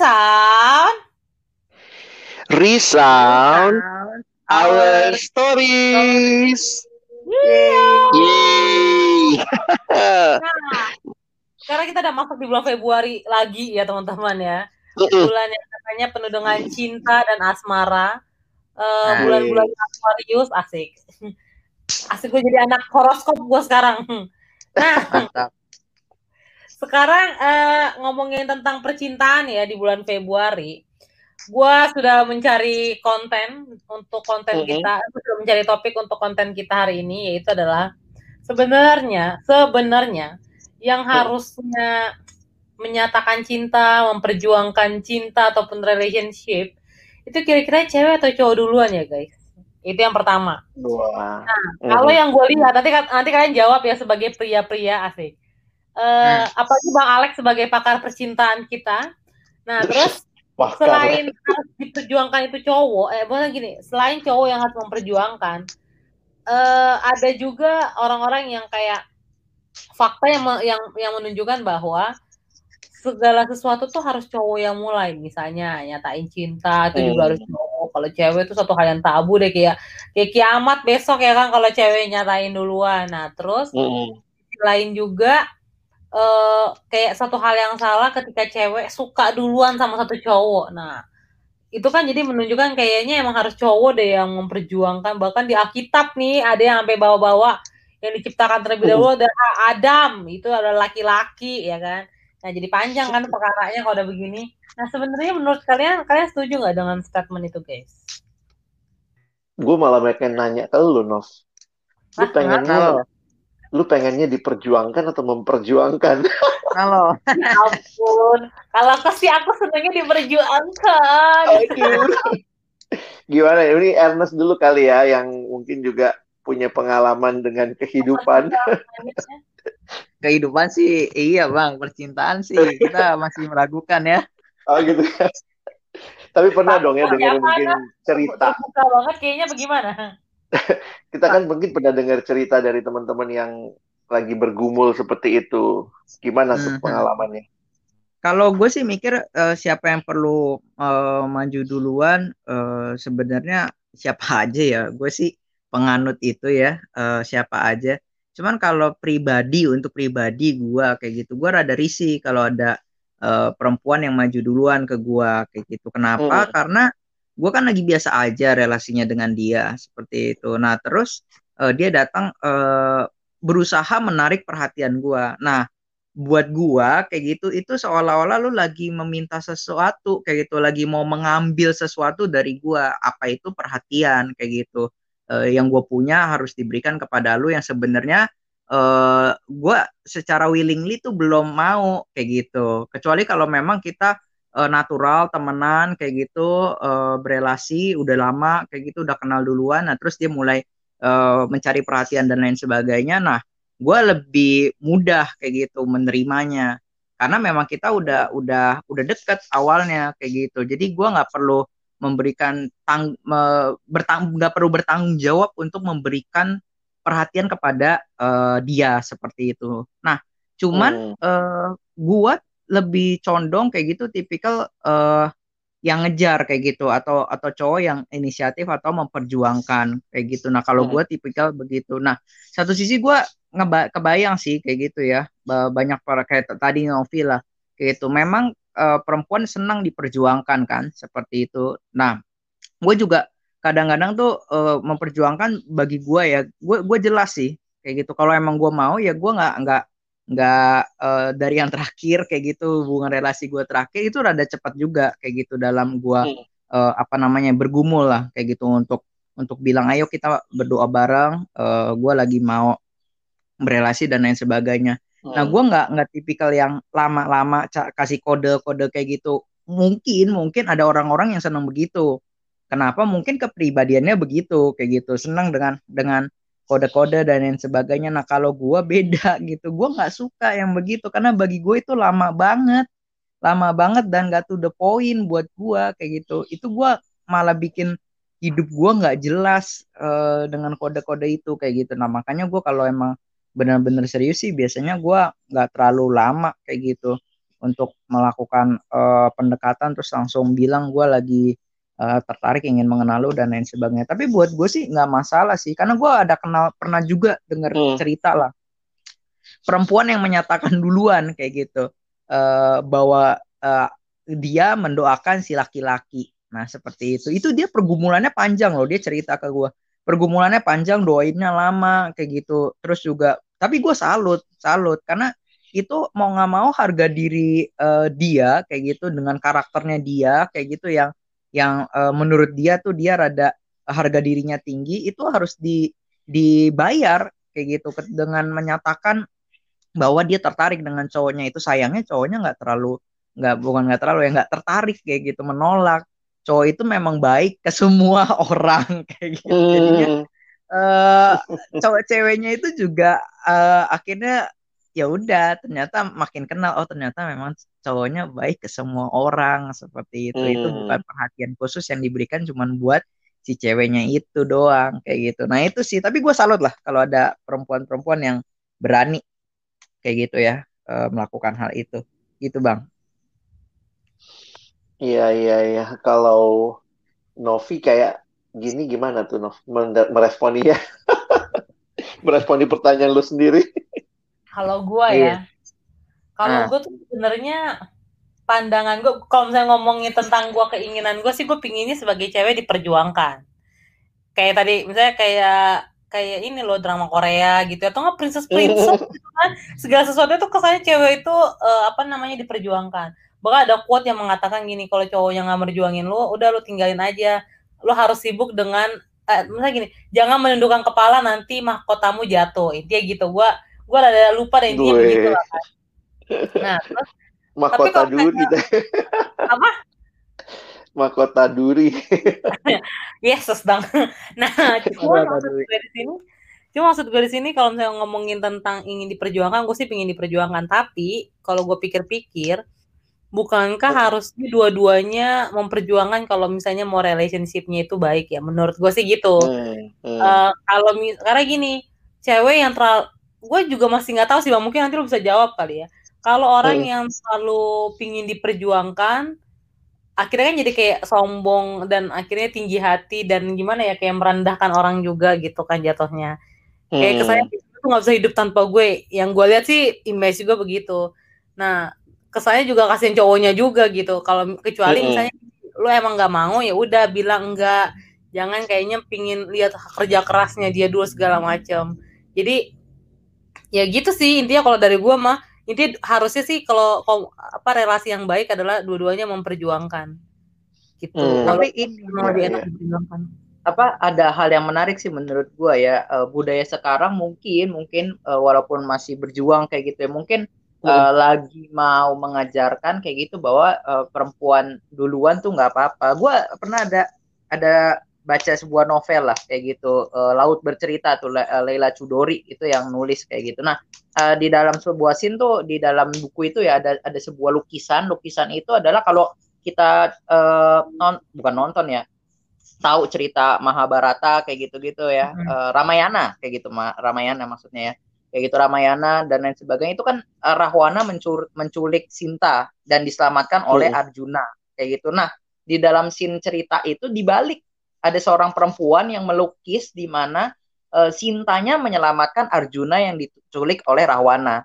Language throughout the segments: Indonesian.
Resound. Resound our stories. Yeay. Nah, sekarang kita udah masuk di bulan Februari lagi ya teman-teman ya. Bulan yang katanya penuh dengan cinta dan asmara. Eh, Bulan-bulan Aquarius asik. Asik gue jadi anak horoskop gue sekarang. Nah, Mantap. Sekarang eh, ngomongin tentang percintaan ya di bulan Februari. Gua sudah mencari konten untuk konten Mhm. kita, sudah mencari topik untuk konten kita hari ini yaitu adalah sebenarnya sebenarnya yang harusnya menyatakan cinta, memperjuangkan cinta ataupun relationship itu kira-kira cewek atau cowok duluan ya guys? Itu yang pertama. Wah. Kalau yang gue lihat nanti nanti kalian jawab ya sebagai pria-pria asik. Eh apalagi Bang Alex sebagai pakar percintaan kita. Nah, terus Wah, selain harus diperjuangkan itu cowok, eh bukan gini, selain cowok yang harus memperjuangkan, eh ada juga orang-orang yang kayak fakta yang yang yang menunjukkan bahwa segala sesuatu tuh harus cowok yang mulai misalnya nyatain cinta itu juga Hmm. harus cowok kalau cewek itu satu hal yang tabu deh kayak kayak kiamat besok ya kan kalau cewek nyatain duluan nah terus Mm-mm. lain juga eh kayak satu hal yang salah ketika cewek suka duluan sama satu cowok. Nah, itu kan jadi menunjukkan kayaknya emang harus cowok deh yang memperjuangkan. Bahkan di Alkitab nih ada yang sampai bawa-bawa yang diciptakan terlebih dahulu ada Adam, itu adalah laki-laki ya kan. Nah, jadi panjang kan perkaranya kalau udah begini. Nah, sebenarnya menurut kalian kalian setuju nggak dengan statement itu, guys? Gue malah pengen nanya ke lu, Nov. Lu Hah, pengennya, Halo. Lu pengennya diperjuangkan atau memperjuangkan? Halo. Ya ampun. Kalau aku sih aku senangnya diperjuangkan. Aduh. Gimana ya? Ini Ernest dulu kali ya, yang mungkin juga punya pengalaman dengan kehidupan. Kehidupan sih iya bang, percintaan sih kita masih meragukan ya. Oh gitu ya. Tapi pernah dong ya dengerin mungkin cerita. Terbuka banget kayaknya bagaimana? Kita kan mungkin pernah dengar cerita dari teman-teman yang lagi bergumul seperti itu. Gimana tuh Mhm. pengalamannya? Kalau gue sih mikir eh, siapa yang perlu eh, maju duluan eh, sebenarnya siapa aja ya. Gue sih penganut itu ya eh, siapa aja. Cuman kalau pribadi untuk pribadi gue kayak gitu, gue rada risih kalau ada eh, perempuan yang maju duluan ke gue kayak gitu. Kenapa? Hmm. Karena gue kan lagi biasa aja relasinya dengan dia seperti itu. Nah terus eh, dia datang eh, berusaha menarik perhatian gue. Nah buat gua kayak gitu itu seolah-olah lu lagi meminta sesuatu kayak gitu lagi mau mengambil sesuatu dari gua apa itu perhatian kayak gitu Eh, yang gua punya harus diberikan kepada lu yang sebenarnya eh gua secara willingly tuh belum mau kayak gitu kecuali kalau memang kita eh, natural temenan kayak gitu eh, berelasi udah lama kayak gitu udah kenal duluan. Nah terus dia mulai eh, mencari perhatian dan lain sebagainya. Nah gue lebih mudah kayak gitu menerimanya. Karena memang kita udah udah udah deket awalnya kayak gitu. Jadi gue nggak perlu memberikan tang me- bertang nggak perlu bertanggung jawab untuk memberikan perhatian kepada eh, dia seperti itu. Nah cuman Hmm. eh, gue lebih condong kayak gitu tipikal eh, yang ngejar kayak gitu atau atau cowok yang inisiatif atau memperjuangkan kayak gitu. Nah kalau Hmm. gue tipikal begitu. Nah satu sisi gue ngeba kebayang sih kayak gitu ya. Ba- banyak para kayak tadi Novi lah kayak gitu. Memang eh, perempuan senang diperjuangkan kan seperti itu. Nah gue juga kadang-kadang tuh eh, memperjuangkan bagi gue ya. Gue gue jelas sih kayak gitu. Kalau emang gue mau ya gue nggak nggak nggak eh, dari yang terakhir kayak gitu hubungan relasi gue terakhir itu rada cepat juga kayak gitu dalam gue Hmm. eh, apa namanya bergumul lah kayak gitu untuk untuk bilang ayo kita berdoa bareng eh, gue lagi mau berelasi dan lain sebagainya Nah, Hmm. gue nggak nggak tipikal yang lama-lama kasih kode-kode kayak gitu. Mungkin mungkin ada orang-orang yang senang begitu. Kenapa? Mungkin kepribadiannya begitu kayak gitu, senang dengan dengan kode-kode dan lain sebagainya. Nah, kalau gue beda gitu, gue nggak suka yang begitu karena bagi gue itu lama banget, lama banget dan gak to the point buat gue kayak gitu. Itu gue malah bikin hidup gue nggak jelas eh, dengan kode-kode itu kayak gitu. Nah, makanya gue kalau emang benar-benar serius sih biasanya gue nggak terlalu lama kayak gitu untuk melakukan uh, pendekatan terus langsung bilang gue lagi uh, tertarik ingin mengenal lu dan lain sebagainya. Tapi buat gue sih nggak masalah sih karena gue ada kenal pernah juga dengar hmm. cerita lah. Perempuan yang menyatakan duluan kayak gitu. Uh, bahwa uh, dia mendoakan si laki-laki. Nah seperti itu. Itu dia pergumulannya panjang loh dia cerita ke gue pergumulannya panjang doainnya lama kayak gitu. Terus juga tapi gue salut salut. Karena itu mau nggak mau harga diri uh, dia kayak gitu dengan karakternya dia kayak gitu yang yang uh, menurut dia tuh dia rada harga dirinya tinggi itu harus di dibayar kayak gitu. Dengan menyatakan bahwa dia tertarik dengan cowoknya itu sayangnya cowoknya nggak terlalu nggak bukan nggak terlalu ya nggak tertarik kayak gitu menolak. Cowok itu memang baik ke semua orang kayak gitu. Hmm. jadinya uh, cowok ceweknya itu juga uh, akhirnya ya udah ternyata makin kenal oh ternyata memang cowoknya baik ke semua orang seperti itu. Hmm. itu bukan perhatian khusus yang diberikan cuma buat si ceweknya itu doang kayak gitu. Nah itu sih. Tapi gue salut lah kalau ada perempuan-perempuan yang berani kayak gitu ya uh, melakukan hal itu. Gitu bang. Iya iya iya. Kalau Novi kayak gini gimana tuh Nov? Meresponi ya. Meresponi pertanyaan lu sendiri kalau gue ya. Iya. kalau nah. gue tuh sebenarnya pandangan gue kalau misalnya ngomongin tentang gue keinginan gue sih gue pinginnya sebagai cewek diperjuangkan. Kayak tadi misalnya kayak kayak ini loh drama Korea gitu atau nggak princess princess gitu kan. Segala sesuatu itu kesannya cewek itu uh, apa namanya diperjuangkan. Bahkan ada quote yang mengatakan gini kalau cowok yang nggak merjuangin lo udah lo tinggalin aja. Lo harus sibuk dengan eh, misalnya gini jangan menundukkan kepala nanti mahkotamu jatuh. Intinya gitu gua gua ada lupa deh intinya begitu lah kan. Nah terus mahkota duri. apa? Mahkota duri. Yes sedang nah cuma maksud gue di sini cuma maksud gue di sini kalau misalnya ngomongin tentang ingin diperjuangkan gue sih ingin diperjuangkan. Tapi kalau gue pikir-pikir bukankah harusnya dua-duanya memperjuangkan kalau misalnya mau relationshipnya itu baik ya? Menurut gue sih gitu. Hmm, hmm. Uh, kalau karena gini cewek yang terlalu gue juga masih nggak tahu sih bang. Mungkin nanti lo bisa jawab kali ya. Kalau orang hmm. yang selalu pingin diperjuangkan akhirnya kan jadi kayak sombong dan akhirnya tinggi hati dan gimana ya kayak merendahkan orang juga gitu kan jatuhnya. Kayak hmm. kesannya itu nggak bisa hidup tanpa gue. Yang gue lihat sih image juga begitu. Nah kesannya juga kasihin cowoknya juga gitu. Kalau kecuali mm -hmm. misalnya lu emang nggak mau ya udah bilang enggak jangan kayaknya pingin lihat kerja kerasnya dia dulu segala macam jadi ya gitu sih intinya kalau dari gua mah intinya harusnya sih kalau apa relasi yang baik adalah dua-duanya memperjuangkan. Gitu. Hmm. tapi ini lebih enak diperjuangkan apa ada hal yang menarik sih menurut gua ya uh, budaya sekarang mungkin mungkin uh, walaupun masih berjuang kayak gitu ya mungkin uh, lagi mau mengajarkan kayak gitu bahwa uh, perempuan duluan tuh nggak apa-apa. Gue pernah ada ada baca sebuah novel lah kayak gitu uh, Laut Bercerita tuh Le Leila Chudori itu yang nulis kayak gitu. Nah uh, di dalam sebuah scene tuh di dalam buku itu ya ada ada sebuah lukisan. Lukisan itu adalah kalau kita uh, non bukan nonton ya tahu cerita Mahabharata kayak gitu-gitu ya hmm. uh, Ramayana kayak gitu Ramayana maksudnya ya kayak gitu Ramayana dan lain sebagainya itu kan uh, Rahwana mencur menculik Sinta dan diselamatkan oleh hmm. Arjuna kayak gitu. Nah, di dalam scene cerita itu dibalik ada seorang perempuan yang melukis di mana uh, Sintanya menyelamatkan Arjuna yang diculik oleh Rahwana.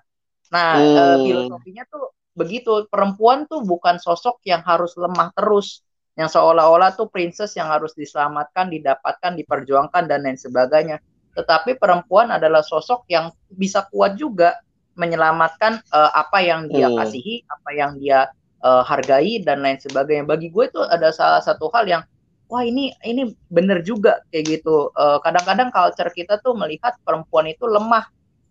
Nah, hmm. uh, filosofinya tuh begitu. Perempuan tuh bukan sosok yang harus lemah terus, yang seolah-olah tuh princess yang harus diselamatkan, didapatkan, diperjuangkan dan lain sebagainya tetapi perempuan adalah sosok yang bisa kuat juga menyelamatkan uh, apa yang dia hmm. kasihi, apa yang dia uh, hargai dan lain sebagainya. Bagi gue itu ada salah satu hal yang wah ini ini benar juga kayak gitu. eh, kadang-kadang culture kita tuh melihat perempuan itu lemah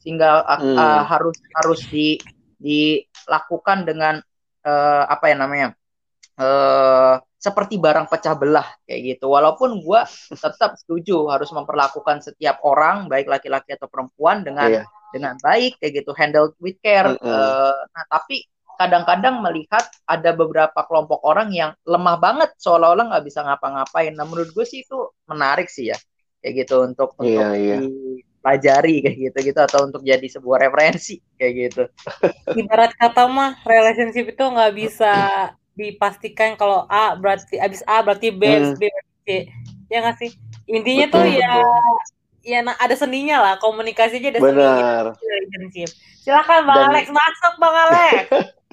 sehingga uh, hmm. uh, harus harus di dilakukan dengan uh, apa ya namanya? Uh, seperti barang pecah belah kayak gitu. Walaupun gue tetap setuju harus memperlakukan setiap orang baik laki-laki atau perempuan dengan yeah. dengan baik kayak gitu, handle with care. Mm -hmm. uh, nah tapi kadang-kadang melihat ada beberapa kelompok orang yang lemah banget seolah-olah nggak bisa ngapa-ngapain. Nah menurut gue sih itu menarik sih ya kayak gitu untuk yeah, untuk yeah. dipelajari kayak gitu gitu atau untuk jadi sebuah referensi kayak gitu. Ibarat kata mah relationship itu nggak bisa dipastikan kalau A berarti abis A berarti B, hmm. B berarti C. Ya nggak sih? Intinya betul, tuh ya ya nah, ada seninya lah komunikasi aja ada Benar. seninya relationship. Silakan Bang Dan... Alex masuk Bang Alex.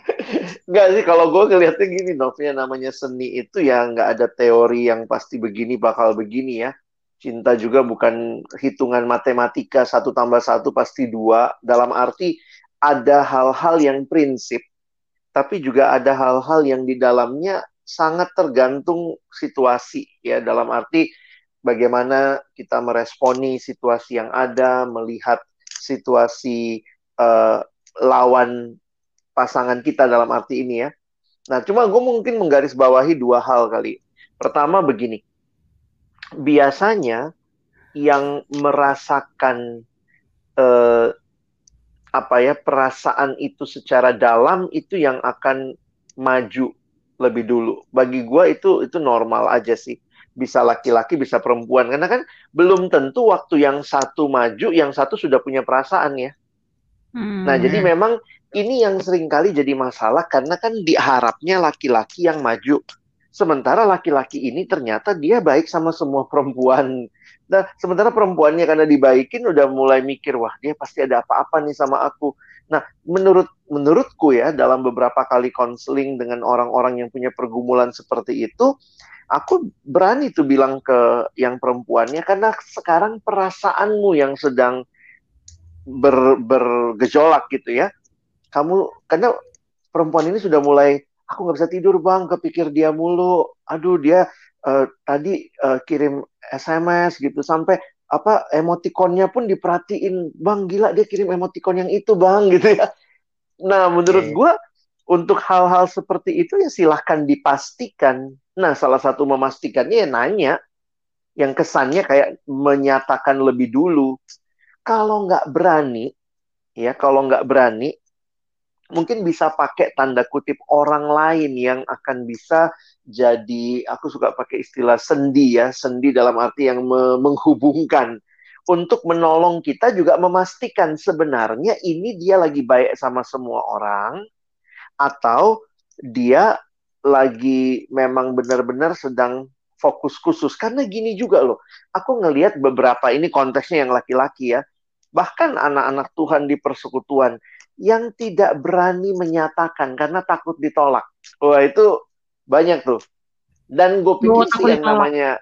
Enggak sih kalau gue ngeliatnya gini Novia namanya seni itu ya nggak ada teori yang pasti begini bakal begini ya. Cinta juga bukan hitungan matematika satu tambah satu pasti dua. Dalam arti ada hal-hal yang prinsip, tapi juga ada hal-hal yang di dalamnya sangat tergantung situasi ya. Dalam arti bagaimana kita meresponi situasi yang ada, melihat situasi uh, lawan pasangan kita dalam arti ini ya. Nah, cuma gue mungkin menggarisbawahi dua hal kali. Pertama begini, biasanya yang merasakan eh, apa ya perasaan itu secara dalam itu yang akan maju lebih dulu. Bagi gue itu itu normal aja sih. Bisa laki-laki, bisa perempuan. Karena kan belum tentu waktu yang satu maju, yang satu sudah punya perasaan ya. Hmm. Nah, jadi memang ini yang sering kali jadi masalah karena kan diharapnya laki-laki yang maju. Sementara laki-laki ini ternyata dia baik sama semua perempuan. Nah, sementara perempuannya karena dibaikin udah mulai mikir, wah dia pasti ada apa-apa nih sama aku. Nah, menurut menurutku ya dalam beberapa kali konseling dengan orang-orang yang punya pergumulan seperti itu, aku berani tuh bilang ke yang perempuannya karena sekarang perasaanmu yang sedang ber, bergejolak gitu ya kamu karena perempuan ini sudah mulai aku nggak bisa tidur bang kepikir dia mulu. Aduh dia uh, tadi uh, kirim SMS gitu sampai apa emotikonnya pun diperhatiin. Bang gila dia kirim emotikon yang itu bang gitu ya. Nah menurut okay. gue untuk hal-hal seperti itu ya silahkan dipastikan. Nah salah satu memastikannya ya nanya yang kesannya kayak menyatakan lebih dulu. Kalau nggak berani ya kalau nggak berani mungkin bisa pakai tanda kutip orang lain yang akan bisa jadi aku suka pakai istilah sendi ya sendi dalam arti yang me menghubungkan. Untuk menolong kita juga memastikan sebenarnya ini dia lagi baik sama semua orang atau dia lagi memang benar-benar sedang fokus khusus. Karena gini juga loh aku ngelihat beberapa ini konteksnya yang laki-laki ya bahkan anak-anak Tuhan di persekutuan yang tidak berani menyatakan karena takut ditolak. Wah itu banyak tuh. Dan gue pikir sih yang namanya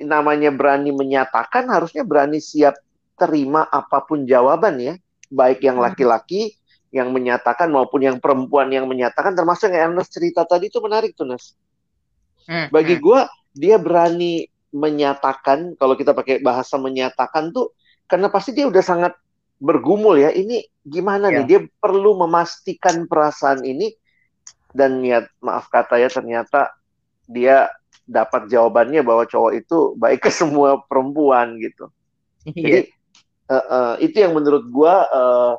namanya berani menyatakan harusnya berani siap terima apa pun jawaban ya, baik yang hmm. laki-laki yang menyatakan maupun yang perempuan yang menyatakan termasuk yang Ernest cerita tadi itu menarik tuh Nas. Hmm, Bagi hmm. gue dia berani menyatakan kalau kita pakai bahasa menyatakan tuh karena pasti dia udah sangat bergumul ya ini gimana ya. nih dia perlu memastikan perasaan ini dan niat maaf kata ya ternyata dia dapat jawabannya bahwa cowok itu baik ke semua perempuan gitu ya. jadi uh, uh, itu yang menurut gua uh,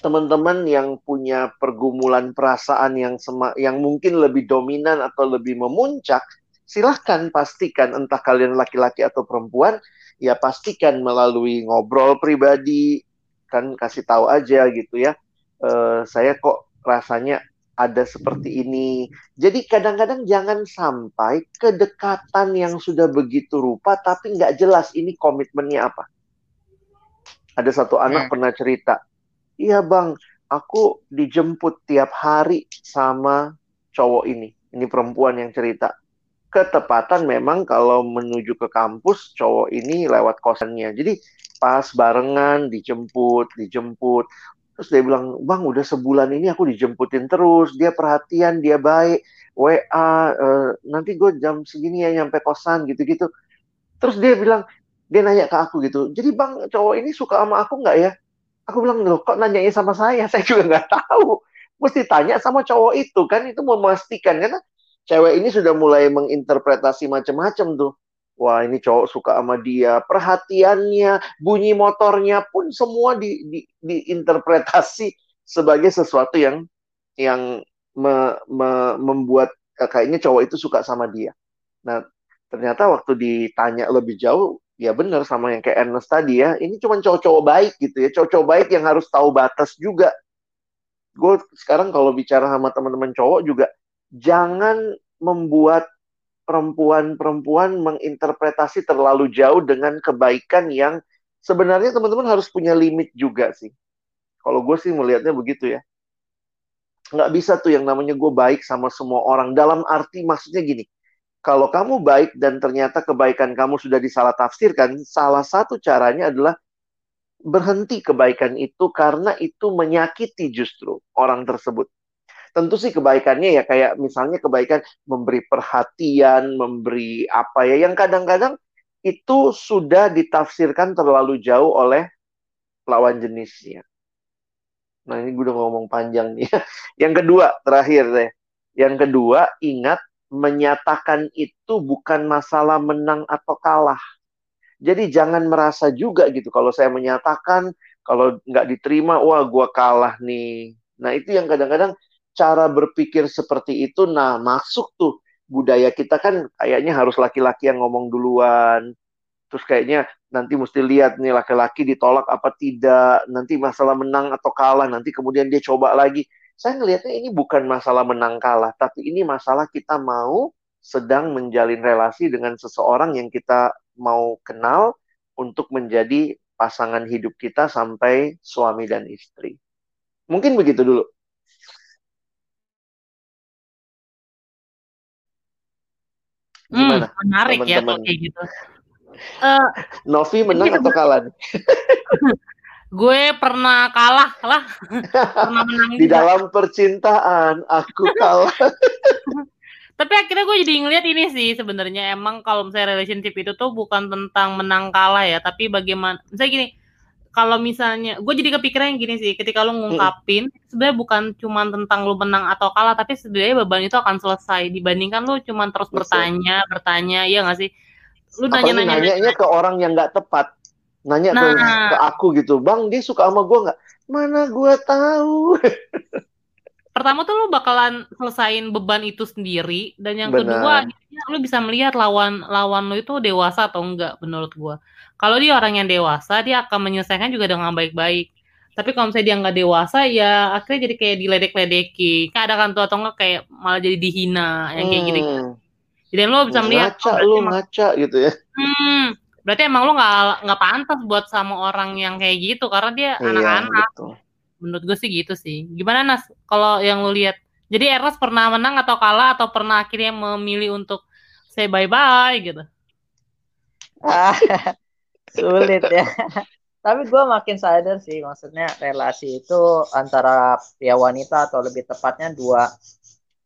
teman-teman yang punya pergumulan perasaan yang sema yang mungkin lebih dominan atau lebih memuncak silahkan pastikan entah kalian laki-laki atau perempuan ya pastikan melalui ngobrol pribadi kan kasih tahu aja gitu ya. E, saya kok rasanya ada seperti ini. Jadi kadang-kadang jangan sampai kedekatan yang sudah begitu rupa tapi nggak jelas ini komitmennya apa. Ada satu anak hmm. pernah cerita iya bang aku dijemput tiap hari sama cowok ini. Ini perempuan yang cerita ketepatan memang kalau menuju ke kampus cowok ini lewat kosannya. Jadi pas barengan dijemput, dijemput. Terus dia bilang, "Bang, udah sebulan ini aku dijemputin terus. Dia perhatian, dia baik. WA, uh, eh, nanti gue jam segini ya nyampe kosan gitu-gitu." Terus dia bilang, dia nanya ke aku gitu, "Jadi Bang, cowok ini suka sama aku nggak ya?" Aku bilang, "Loh, kok nanyanya sama saya? Saya juga nggak tahu." Mesti tanya sama cowok itu kan itu memastikan karena cewek ini sudah mulai menginterpretasi macam-macam tuh. Wah ini cowok suka sama dia, perhatiannya, bunyi motornya pun semua di, di, diinterpretasi sebagai sesuatu yang yang me, me, membuat kayaknya cowok itu suka sama dia. Nah ternyata waktu ditanya lebih jauh, ya benar sama yang kayak Ernest tadi ya. Ini cuma cowok-cowok baik gitu ya. Cowok-cowok baik yang harus tahu batas juga. Gue sekarang kalau bicara sama teman-teman cowok juga jangan membuat perempuan-perempuan menginterpretasi terlalu jauh dengan kebaikan yang sebenarnya teman-teman harus punya limit juga sih. Kalau gue sih melihatnya begitu ya. Nggak bisa tuh yang namanya gue baik sama semua orang. Dalam arti maksudnya gini, kalau kamu baik dan ternyata kebaikan kamu sudah disalah tafsirkan, salah satu caranya adalah berhenti kebaikan itu karena itu menyakiti justru orang tersebut. Tentu sih kebaikannya ya kayak misalnya kebaikan memberi perhatian, memberi apa ya yang kadang-kadang itu sudah ditafsirkan terlalu jauh oleh lawan jenisnya. Nah ini gue udah ngomong panjang nih. Yang kedua, terakhir deh. Yang kedua, ingat menyatakan itu bukan masalah menang atau kalah. Jadi jangan merasa juga gitu kalau saya menyatakan kalau nggak diterima, wah gue kalah nih. Nah itu yang kadang-kadang cara berpikir seperti itu, nah masuk tuh budaya kita kan kayaknya harus laki-laki yang ngomong duluan. Terus kayaknya nanti mesti lihat nih laki-laki ditolak apa tidak, nanti masalah menang atau kalah, nanti kemudian dia coba lagi saya ngelihatnya ini bukan masalah menang kalah, tapi ini masalah kita mau sedang menjalin relasi dengan seseorang yang kita mau kenal untuk menjadi pasangan hidup kita sampai suami dan istri. Mungkin begitu dulu. Gimana? Hmm, menarik teman -teman. ya kayak gitu. Uh, Novi menang atau kalah? gue pernah kalah lah pernah menang di juga. dalam percintaan aku kalah tapi akhirnya gue jadi ngeliat ini sih sebenarnya emang kalau misalnya relationship itu tuh bukan tentang menang kalah ya tapi bagaimana misalnya gini kalau misalnya gue jadi kepikiran yang gini sih ketika lo ngungkapin hmm. sebenarnya bukan cuma tentang lo menang atau kalah tapi sebenarnya beban itu akan selesai dibandingkan lo cuma terus Betul. bertanya bertanya ya nggak sih? Lu nanya-nanya nanya, ke orang yang nggak tepat? Nanya nah, ke, ke aku gitu bang dia suka sama gue nggak? Mana gue tahu pertama tuh lu bakalan selesain beban itu sendiri dan yang Benar. kedua akhirnya lu bisa melihat lawan lawan lu itu dewasa atau enggak menurut gue kalau dia orang yang dewasa dia akan menyelesaikan juga dengan baik-baik. Tapi kalau misalnya dia nggak dewasa ya akhirnya jadi kayak diledek-ledeki kan ada kan tuh atau enggak kayak malah jadi dihina yang kayak hmm. gini jadi lo bisa melihat ngaca oh, lu ngaca gitu ya. Hmm, berarti emang lu nggak nggak pantas buat sama orang yang kayak gitu karena dia iya, anak-anak. iya, menurut gue sih gitu sih. Gimana nas? Kalau yang lu lihat jadi Ernest pernah menang atau kalah atau pernah akhirnya memilih untuk say bye bye gitu? Ah, sulit ya. Tapi gue makin sadar sih maksudnya relasi itu antara pria wanita atau lebih tepatnya dua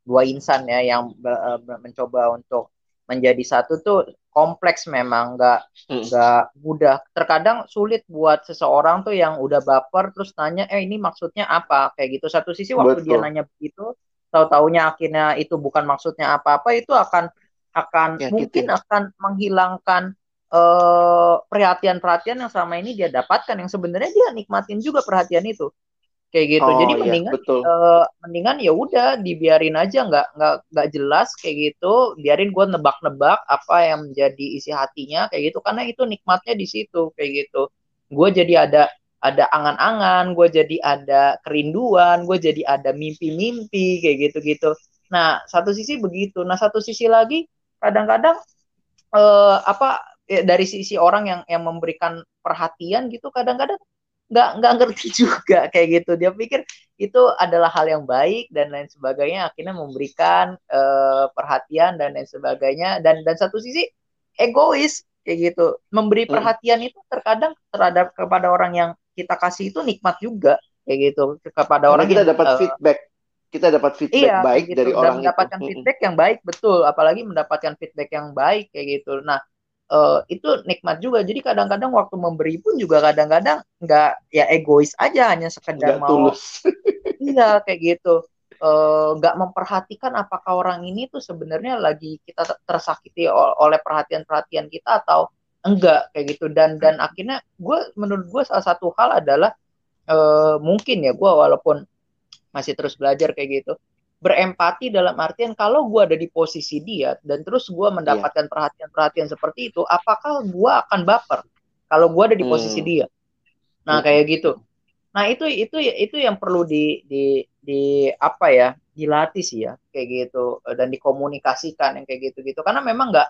dua insan ya yang uh, mencoba untuk menjadi satu tuh kompleks memang nggak hmm. nggak hmm. mudah terkadang sulit buat seseorang tuh yang udah baper terus nanya eh ini maksudnya apa kayak gitu satu sisi waktu Betul. dia nanya begitu tahu taunya akhirnya itu bukan maksudnya apa apa itu akan akan ya, mungkin gitu. akan menghilangkan uh, perhatian-perhatian yang selama ini dia dapatkan yang sebenarnya dia nikmatin juga perhatian itu kayak gitu. Oh, Jadi iya, mendingan betul. Uh, mendingan ya udah dibiarin aja nggak nggak nggak jelas kayak gitu. Biarin gue nebak-nebak apa yang menjadi isi hatinya kayak gitu karena itu nikmatnya di situ kayak gitu. Gue jadi ada ada angan-angan, gue jadi ada kerinduan, gue jadi ada mimpi-mimpi kayak gitu-gitu. Nah, satu sisi begitu. Nah, satu sisi lagi kadang-kadang uh, apa ya, dari sisi orang yang yang memberikan perhatian gitu kadang-kadang nggak nggak ngerti juga kayak gitu. Dia pikir itu adalah hal yang baik dan lain sebagainya akhirnya memberikan uh, perhatian dan lain sebagainya. Dan dan satu sisi egois kayak gitu. Memberi hmm. perhatian itu terkadang terhadap kepada orang yang kita kasih itu nikmat juga kayak gitu. Kepada Karena orang kita yang, dapat uh, feedback. Kita dapat feedback iya, baik gitu. dari dan orang mendapatkan itu. feedback yang baik betul. Apalagi mendapatkan feedback yang baik kayak gitu. Nah uh, itu nikmat juga. Jadi kadang-kadang waktu memberi pun juga kadang-kadang nggak ya egois aja hanya sekedar mau tulus. iya kayak gitu. Eh, nggak uh, memperhatikan apakah orang ini tuh sebenarnya lagi kita tersakiti oleh perhatian-perhatian kita atau enggak kayak gitu dan dan akhirnya gue menurut gue salah satu hal adalah uh, mungkin ya gue walaupun masih terus belajar kayak gitu berempati dalam artian kalau gue ada di posisi dia dan terus gue mendapatkan perhatian-perhatian seperti itu, apakah gue akan baper kalau gue ada di posisi hmm. dia? Nah kayak gitu. Nah itu itu itu yang perlu di di di apa ya dilatih sih ya kayak gitu dan dikomunikasikan yang kayak gitu-gitu karena memang nggak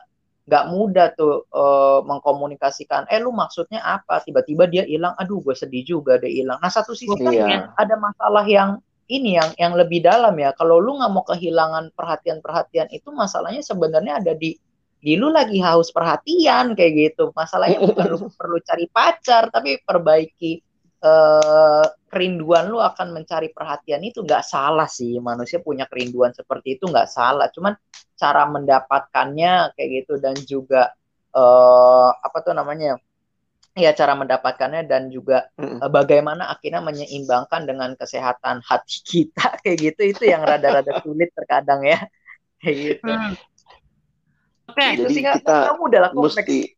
nggak mudah tuh uh, mengkomunikasikan eh lu maksudnya apa tiba-tiba dia hilang aduh gue sedih juga dia hilang nah satu sisi kan iya. ada masalah yang ini yang yang lebih dalam ya. Kalau lu nggak mau kehilangan perhatian-perhatian itu masalahnya sebenarnya ada di di lu lagi haus perhatian kayak gitu. Masalahnya bukan lu perlu cari pacar tapi perbaiki uh, kerinduan lu akan mencari perhatian itu nggak salah sih. Manusia punya kerinduan seperti itu nggak salah. Cuman cara mendapatkannya kayak gitu dan juga uh, apa tuh namanya ya cara mendapatkannya dan juga mm. uh, bagaimana akhirnya menyeimbangkan dengan kesehatan hati kita kayak gitu itu yang rada-rada sulit terkadang ya kayak gitu. Hmm. Oke, okay. jadi kita mudah lah, mesti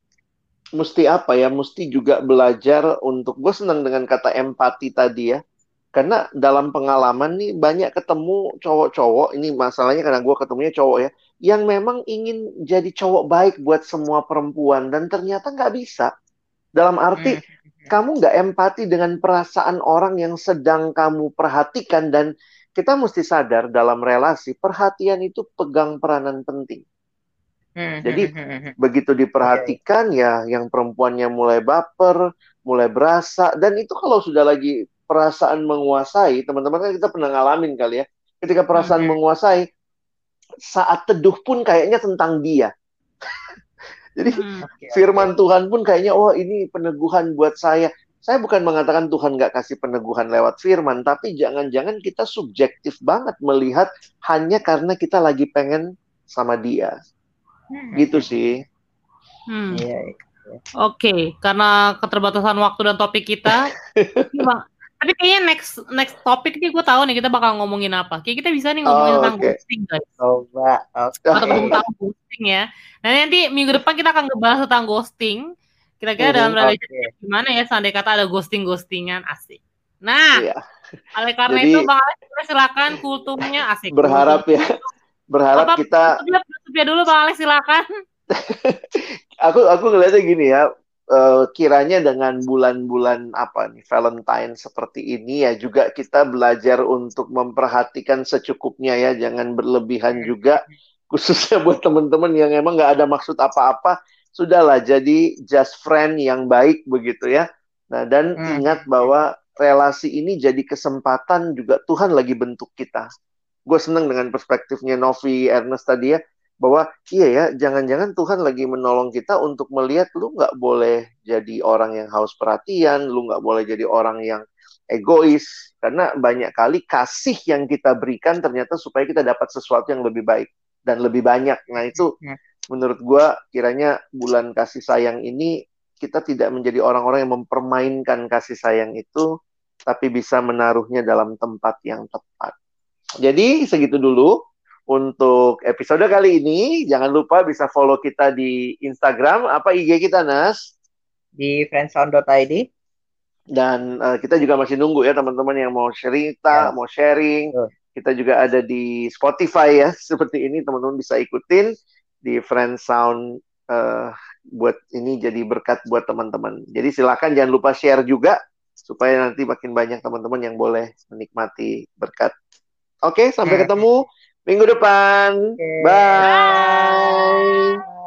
mesti apa ya mesti juga belajar untuk gue senang dengan kata empati tadi ya karena dalam pengalaman nih banyak ketemu cowok-cowok ini masalahnya karena gue ketemunya cowok ya yang memang ingin jadi cowok baik buat semua perempuan dan ternyata nggak bisa dalam arti hmm. kamu nggak empati dengan perasaan orang yang sedang kamu perhatikan dan kita mesti sadar dalam relasi perhatian itu pegang peranan penting Hmm, Jadi hmm, hmm, begitu diperhatikan ya yang perempuannya mulai baper, mulai berasa dan itu kalau sudah lagi perasaan menguasai, teman-teman kan kita pernah ngalamin kali ya. Ketika perasaan menguasai saat teduh pun kayaknya tentang dia. Jadi firman Tuhan pun kayaknya oh ini peneguhan buat saya. Saya bukan mengatakan Tuhan nggak kasih peneguhan lewat firman, tapi jangan-jangan kita subjektif banget melihat hanya karena kita lagi pengen sama dia. Hmm. Gitu sih. Hmm. Yeah, yeah. Oke, okay. karena keterbatasan waktu dan topik kita, tapi kayaknya next next topik nih gue tahu nih kita bakal ngomongin apa. Kayak kita bisa nih ngomongin oh, tentang okay. ghosting guys. Coba. Okay. Atau tentang ghosting ya. Nah nanti minggu depan kita akan ngebahas tentang ghosting. Kira-kira dalam relationship okay. gimana ya seandainya kata ada ghosting ghostingan asik. Nah, iya. oleh karena Jadi, itu Bang Alex silakan kultumnya asik. Berharap ya berharap Apa, kita ya dulu Bang Alex silakan. aku aku ngeliatnya gini ya, uh, kiranya dengan bulan-bulan apa nih Valentine seperti ini ya juga kita belajar untuk memperhatikan secukupnya ya, jangan berlebihan juga khususnya buat teman-teman yang emang nggak ada maksud apa-apa, sudahlah jadi just friend yang baik begitu ya. Nah, dan hmm. ingat bahwa relasi ini jadi kesempatan juga Tuhan lagi bentuk kita gue seneng dengan perspektifnya Novi Ernest tadi ya bahwa iya ya jangan-jangan Tuhan lagi menolong kita untuk melihat lu nggak boleh jadi orang yang haus perhatian lu nggak boleh jadi orang yang egois. Karena banyak kali kasih yang kita berikan ternyata supaya kita dapat sesuatu yang lebih baik dan lebih banyak. Nah itu ya. menurut gue kiranya bulan kasih sayang ini kita tidak menjadi orang-orang yang mempermainkan kasih sayang itu tapi bisa menaruhnya dalam tempat yang tepat. Jadi segitu dulu untuk episode kali ini. Jangan lupa bisa follow kita di Instagram. Apa IG kita, Nas? Di friendsound.id. Dan uh, kita juga masih nunggu ya teman-teman yang mau cerita, ya. mau sharing. Uh. Kita juga ada di Spotify ya, seperti ini teman-teman bisa ikutin di Friendsound uh, buat ini jadi berkat buat teman-teman. Jadi silakan jangan lupa share juga supaya nanti makin banyak teman-teman yang boleh menikmati berkat Oke, sampai ketemu minggu depan. Okay. Bye. Bye.